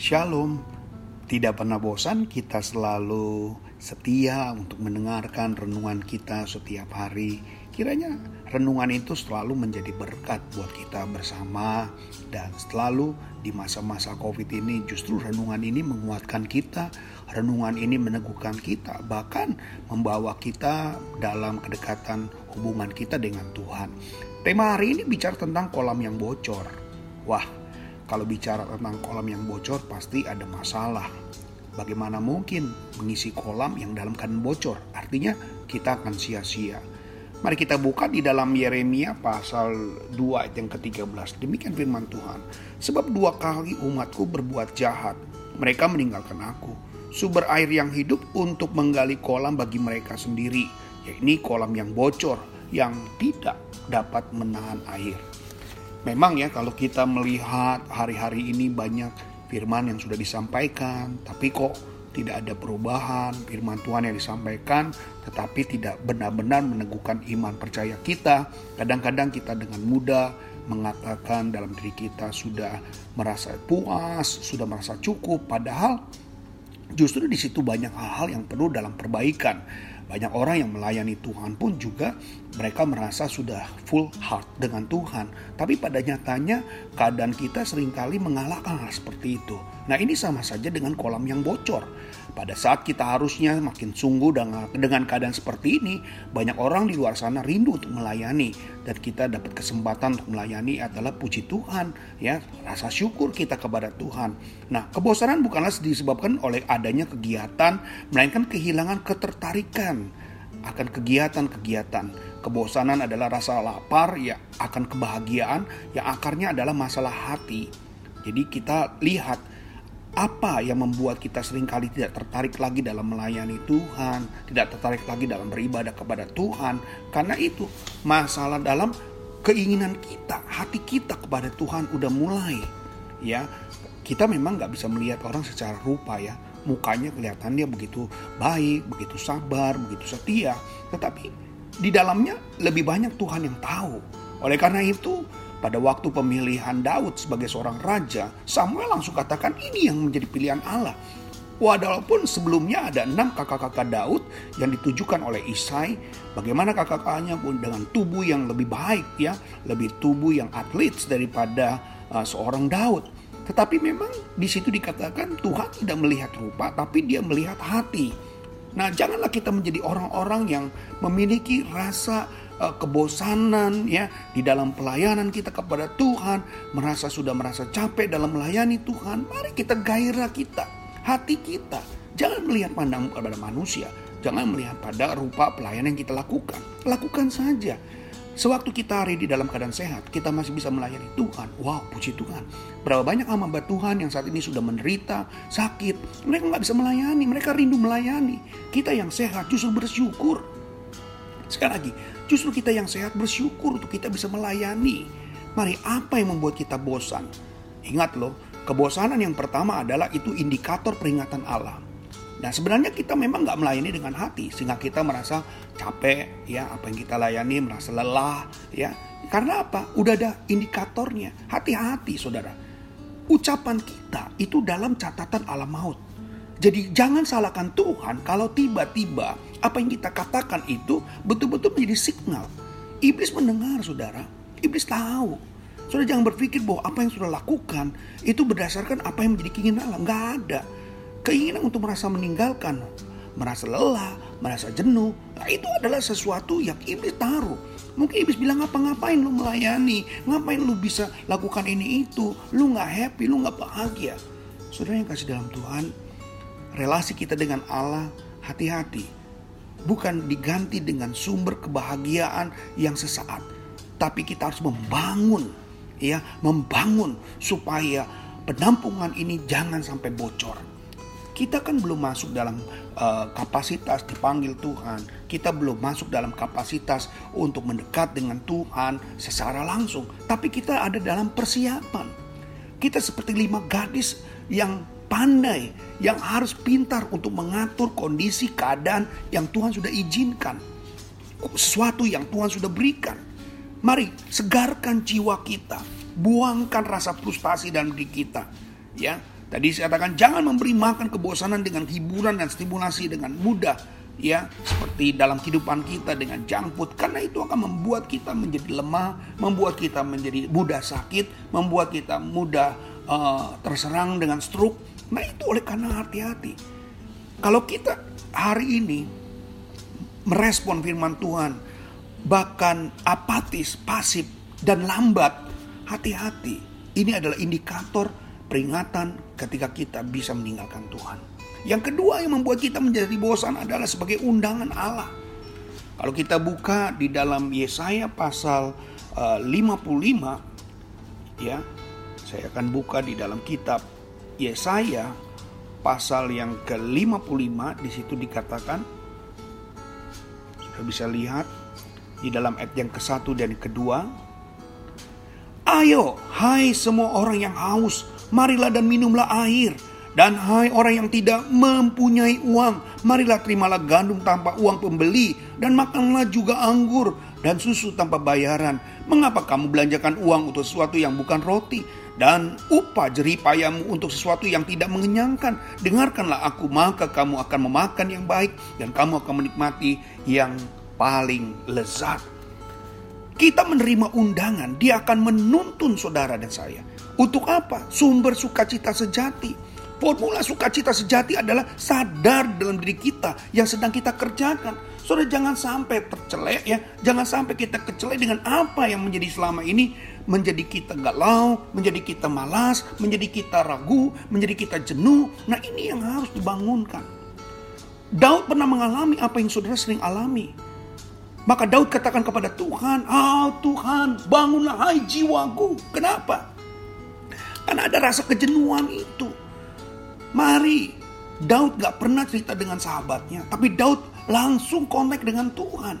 Shalom. Tidak pernah bosan kita selalu setia untuk mendengarkan renungan kita setiap hari. Kiranya renungan itu selalu menjadi berkat buat kita bersama dan selalu di masa-masa Covid ini justru renungan ini menguatkan kita, renungan ini meneguhkan kita, bahkan membawa kita dalam kedekatan hubungan kita dengan Tuhan. Tema hari ini bicara tentang kolam yang bocor. Wah, kalau bicara tentang kolam yang bocor pasti ada masalah. Bagaimana mungkin mengisi kolam yang dalam keadaan bocor? Artinya kita akan sia-sia. Mari kita buka di dalam Yeremia pasal 2 ayat yang ke-13. Demikian firman Tuhan. Sebab dua kali umatku berbuat jahat. Mereka meninggalkan aku. Sumber air yang hidup untuk menggali kolam bagi mereka sendiri. Yakni kolam yang bocor yang tidak dapat menahan air. Memang ya kalau kita melihat hari-hari ini banyak firman yang sudah disampaikan, tapi kok tidak ada perubahan firman Tuhan yang disampaikan, tetapi tidak benar-benar meneguhkan iman percaya kita. Kadang-kadang kita dengan mudah mengatakan dalam diri kita sudah merasa puas, sudah merasa cukup, padahal justru di situ banyak hal-hal yang perlu dalam perbaikan. Banyak orang yang melayani Tuhan pun juga mereka merasa sudah full heart dengan Tuhan. Tapi pada nyatanya keadaan kita sering kali mengalahkan hal seperti itu. Nah ini sama saja dengan kolam yang bocor. Pada saat kita harusnya makin sungguh dengan, keadaan seperti ini, banyak orang di luar sana rindu untuk melayani dan kita dapat kesempatan untuk melayani adalah puji Tuhan, ya rasa syukur kita kepada Tuhan. Nah kebosanan bukanlah disebabkan oleh adanya kegiatan, melainkan kehilangan ketertarikan akan kegiatan-kegiatan. Kebosanan adalah rasa lapar ya akan kebahagiaan yang akarnya adalah masalah hati. Jadi kita lihat apa yang membuat kita sering kali tidak tertarik lagi dalam melayani Tuhan, tidak tertarik lagi dalam beribadah kepada Tuhan, karena itu masalah dalam keinginan kita, hati kita kepada Tuhan udah mulai, ya. Kita memang nggak bisa melihat orang secara rupa ya, mukanya kelihatan dia begitu baik, begitu sabar, begitu setia, tetapi di dalamnya lebih banyak Tuhan yang tahu. Oleh karena itu, pada waktu pemilihan Daud sebagai seorang raja, Samuel langsung katakan ini yang menjadi pilihan Allah. Walaupun sebelumnya ada enam kakak-kakak Daud yang ditujukan oleh Isai, bagaimana kakak-kakaknya pun dengan tubuh yang lebih baik ya, lebih tubuh yang atlet daripada uh, seorang Daud. Tetapi memang di situ dikatakan Tuhan tidak melihat rupa, tapi Dia melihat hati. Nah, janganlah kita menjadi orang-orang yang memiliki rasa uh, kebosanan ya di dalam pelayanan kita kepada Tuhan, merasa sudah merasa capek dalam melayani Tuhan, mari kita gairah kita, hati kita. Jangan melihat pandang kepada manusia, jangan melihat pada rupa pelayanan yang kita lakukan. Lakukan saja. Sewaktu kita hari di dalam keadaan sehat, kita masih bisa melayani Tuhan. Wow, puji Tuhan. Berapa banyak hamba Tuhan yang saat ini sudah menderita, sakit. Mereka nggak bisa melayani, mereka rindu melayani. Kita yang sehat justru bersyukur. Sekali lagi, justru kita yang sehat bersyukur untuk kita bisa melayani. Mari, apa yang membuat kita bosan? Ingat loh, kebosanan yang pertama adalah itu indikator peringatan Allah. Nah sebenarnya kita memang nggak melayani dengan hati sehingga kita merasa capek ya apa yang kita layani merasa lelah ya karena apa? Udah ada indikatornya. Hati-hati saudara. Ucapan kita itu dalam catatan alam maut. Jadi jangan salahkan Tuhan kalau tiba-tiba apa yang kita katakan itu betul-betul menjadi signal. Iblis mendengar saudara. Iblis tahu. Saudara jangan berpikir bahwa apa yang sudah lakukan itu berdasarkan apa yang menjadi keinginan Allah. Nggak ada. Keinginan untuk merasa meninggalkan, merasa lelah, merasa jenuh. Nah, itu adalah sesuatu yang iblis taruh. Mungkin iblis bilang apa ngapain lu melayani, ngapain lu bisa lakukan ini itu, lu nggak happy, lu nggak bahagia. Saudara yang kasih dalam Tuhan, relasi kita dengan Allah hati-hati. Bukan diganti dengan sumber kebahagiaan yang sesaat. Tapi kita harus membangun, ya, membangun supaya penampungan ini jangan sampai bocor. Kita kan belum masuk dalam uh, kapasitas dipanggil Tuhan. Kita belum masuk dalam kapasitas untuk mendekat dengan Tuhan secara langsung. Tapi kita ada dalam persiapan. Kita seperti lima gadis yang pandai, yang harus pintar untuk mengatur kondisi keadaan yang Tuhan sudah izinkan. Sesuatu yang Tuhan sudah berikan. Mari segarkan jiwa kita, buangkan rasa frustasi dalam diri kita. Ya, Tadi saya katakan jangan memberi makan kebosanan dengan hiburan dan stimulasi dengan mudah ya seperti dalam kehidupan kita dengan food karena itu akan membuat kita menjadi lemah, membuat kita menjadi mudah sakit, membuat kita mudah uh, terserang dengan stroke. Nah itu oleh karena hati-hati. Kalau kita hari ini merespon firman Tuhan bahkan apatis, pasif dan lambat, hati-hati. Ini adalah indikator peringatan ketika kita bisa meninggalkan Tuhan. Yang kedua yang membuat kita menjadi bosan adalah sebagai undangan Allah. Kalau kita buka di dalam Yesaya pasal uh, 55 ya, saya akan buka di dalam kitab Yesaya pasal yang ke-55 di situ dikatakan Sudah bisa lihat di dalam ayat yang ke-1 dan kedua Ayo, hai semua orang yang haus, marilah dan minumlah air. Dan hai orang yang tidak mempunyai uang, marilah terimalah gandum tanpa uang pembeli, dan makanlah juga anggur dan susu tanpa bayaran. Mengapa kamu belanjakan uang untuk sesuatu yang bukan roti, dan upah jeripayamu untuk sesuatu yang tidak mengenyangkan? Dengarkanlah aku, maka kamu akan memakan yang baik, dan kamu akan menikmati yang paling lezat. Kita menerima undangan, dia akan menuntun saudara dan saya untuk apa? Sumber sukacita sejati. Formula sukacita sejati adalah sadar dalam diri kita yang sedang kita kerjakan. Saudara jangan sampai tercelek ya, jangan sampai kita kecelek dengan apa yang menjadi selama ini menjadi kita galau, menjadi kita malas, menjadi kita ragu, menjadi kita jenuh. Nah ini yang harus dibangunkan. Daud pernah mengalami apa yang saudara sering alami. Maka Daud katakan kepada Tuhan, "Ah oh, Tuhan, bangunlah hai jiwaku." Kenapa? Karena ada rasa kejenuhan itu. Mari, Daud gak pernah cerita dengan sahabatnya, tapi Daud langsung connect dengan Tuhan.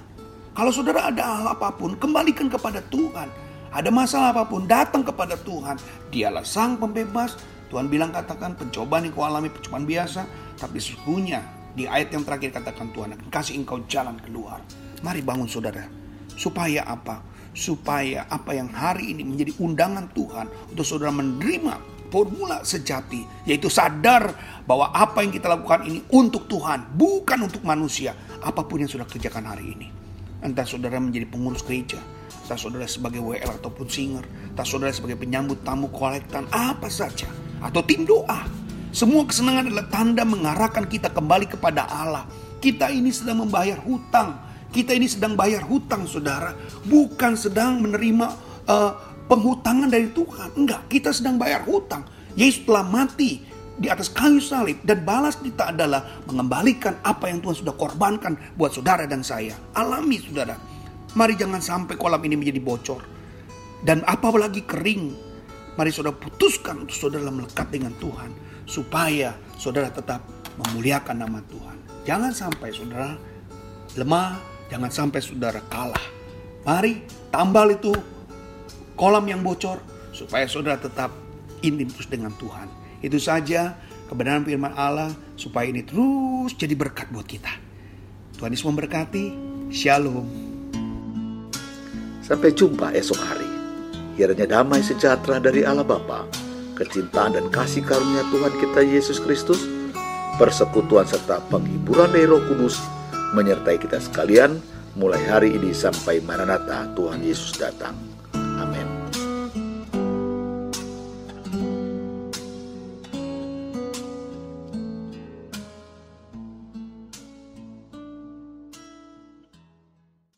Kalau saudara ada hal apa pun, kembalikan kepada Tuhan. Ada masalah apa pun, datang kepada Tuhan. Dialah sang pembebas. Tuhan bilang katakan pencobaan yang kau alami pencobaan biasa. Tapi sesungguhnya di ayat yang terakhir katakan Tuhan akan kasih engkau jalan keluar. Mari bangun saudara. Supaya apa? supaya apa yang hari ini menjadi undangan Tuhan untuk saudara menerima formula sejati yaitu sadar bahwa apa yang kita lakukan ini untuk Tuhan bukan untuk manusia. Apa pun yang sudah kerjakan hari ini. Entah saudara menjadi pengurus gereja entah saudara sebagai WL ataupun singer entah saudara sebagai penyambut tamu kolektan apa saja atau tim doa. Semua kesenangan adalah tanda mengarahkan kita kembali kepada Allah. Kita ini sedang membayar hutang. Kita ini sedang bayar hutang saudara, bukan sedang menerima uh, penghutangan dari Tuhan. Enggak, kita sedang bayar hutang. Yesus telah mati di atas kayu salib dan balas kita adalah mengembalikan apa yang Tuhan sudah korbankan buat saudara dan saya. Alami saudara. Mari jangan sampai kolam ini menjadi bocor. Dan apalagi kering. Mari saudara putuskan untuk saudara melekat dengan Tuhan. Supaya saudara tetap memuliakan nama Tuhan. Jangan sampai saudara lemah, Jangan sampai saudara kalah. Mari tambal itu kolam yang bocor supaya saudara tetap intim terus dengan Tuhan. Itu saja kebenaran firman Allah supaya ini terus jadi berkat buat kita. Tuhan Yesus memberkati. Shalom. Sampai jumpa esok hari. Kiranya damai sejahtera dari Allah Bapa, kecintaan dan kasih karunia Tuhan kita Yesus Kristus, persekutuan serta penghiburan dari Roh Kudus menyertai kita sekalian mulai hari ini sampai Maranatha Tuhan Yesus datang.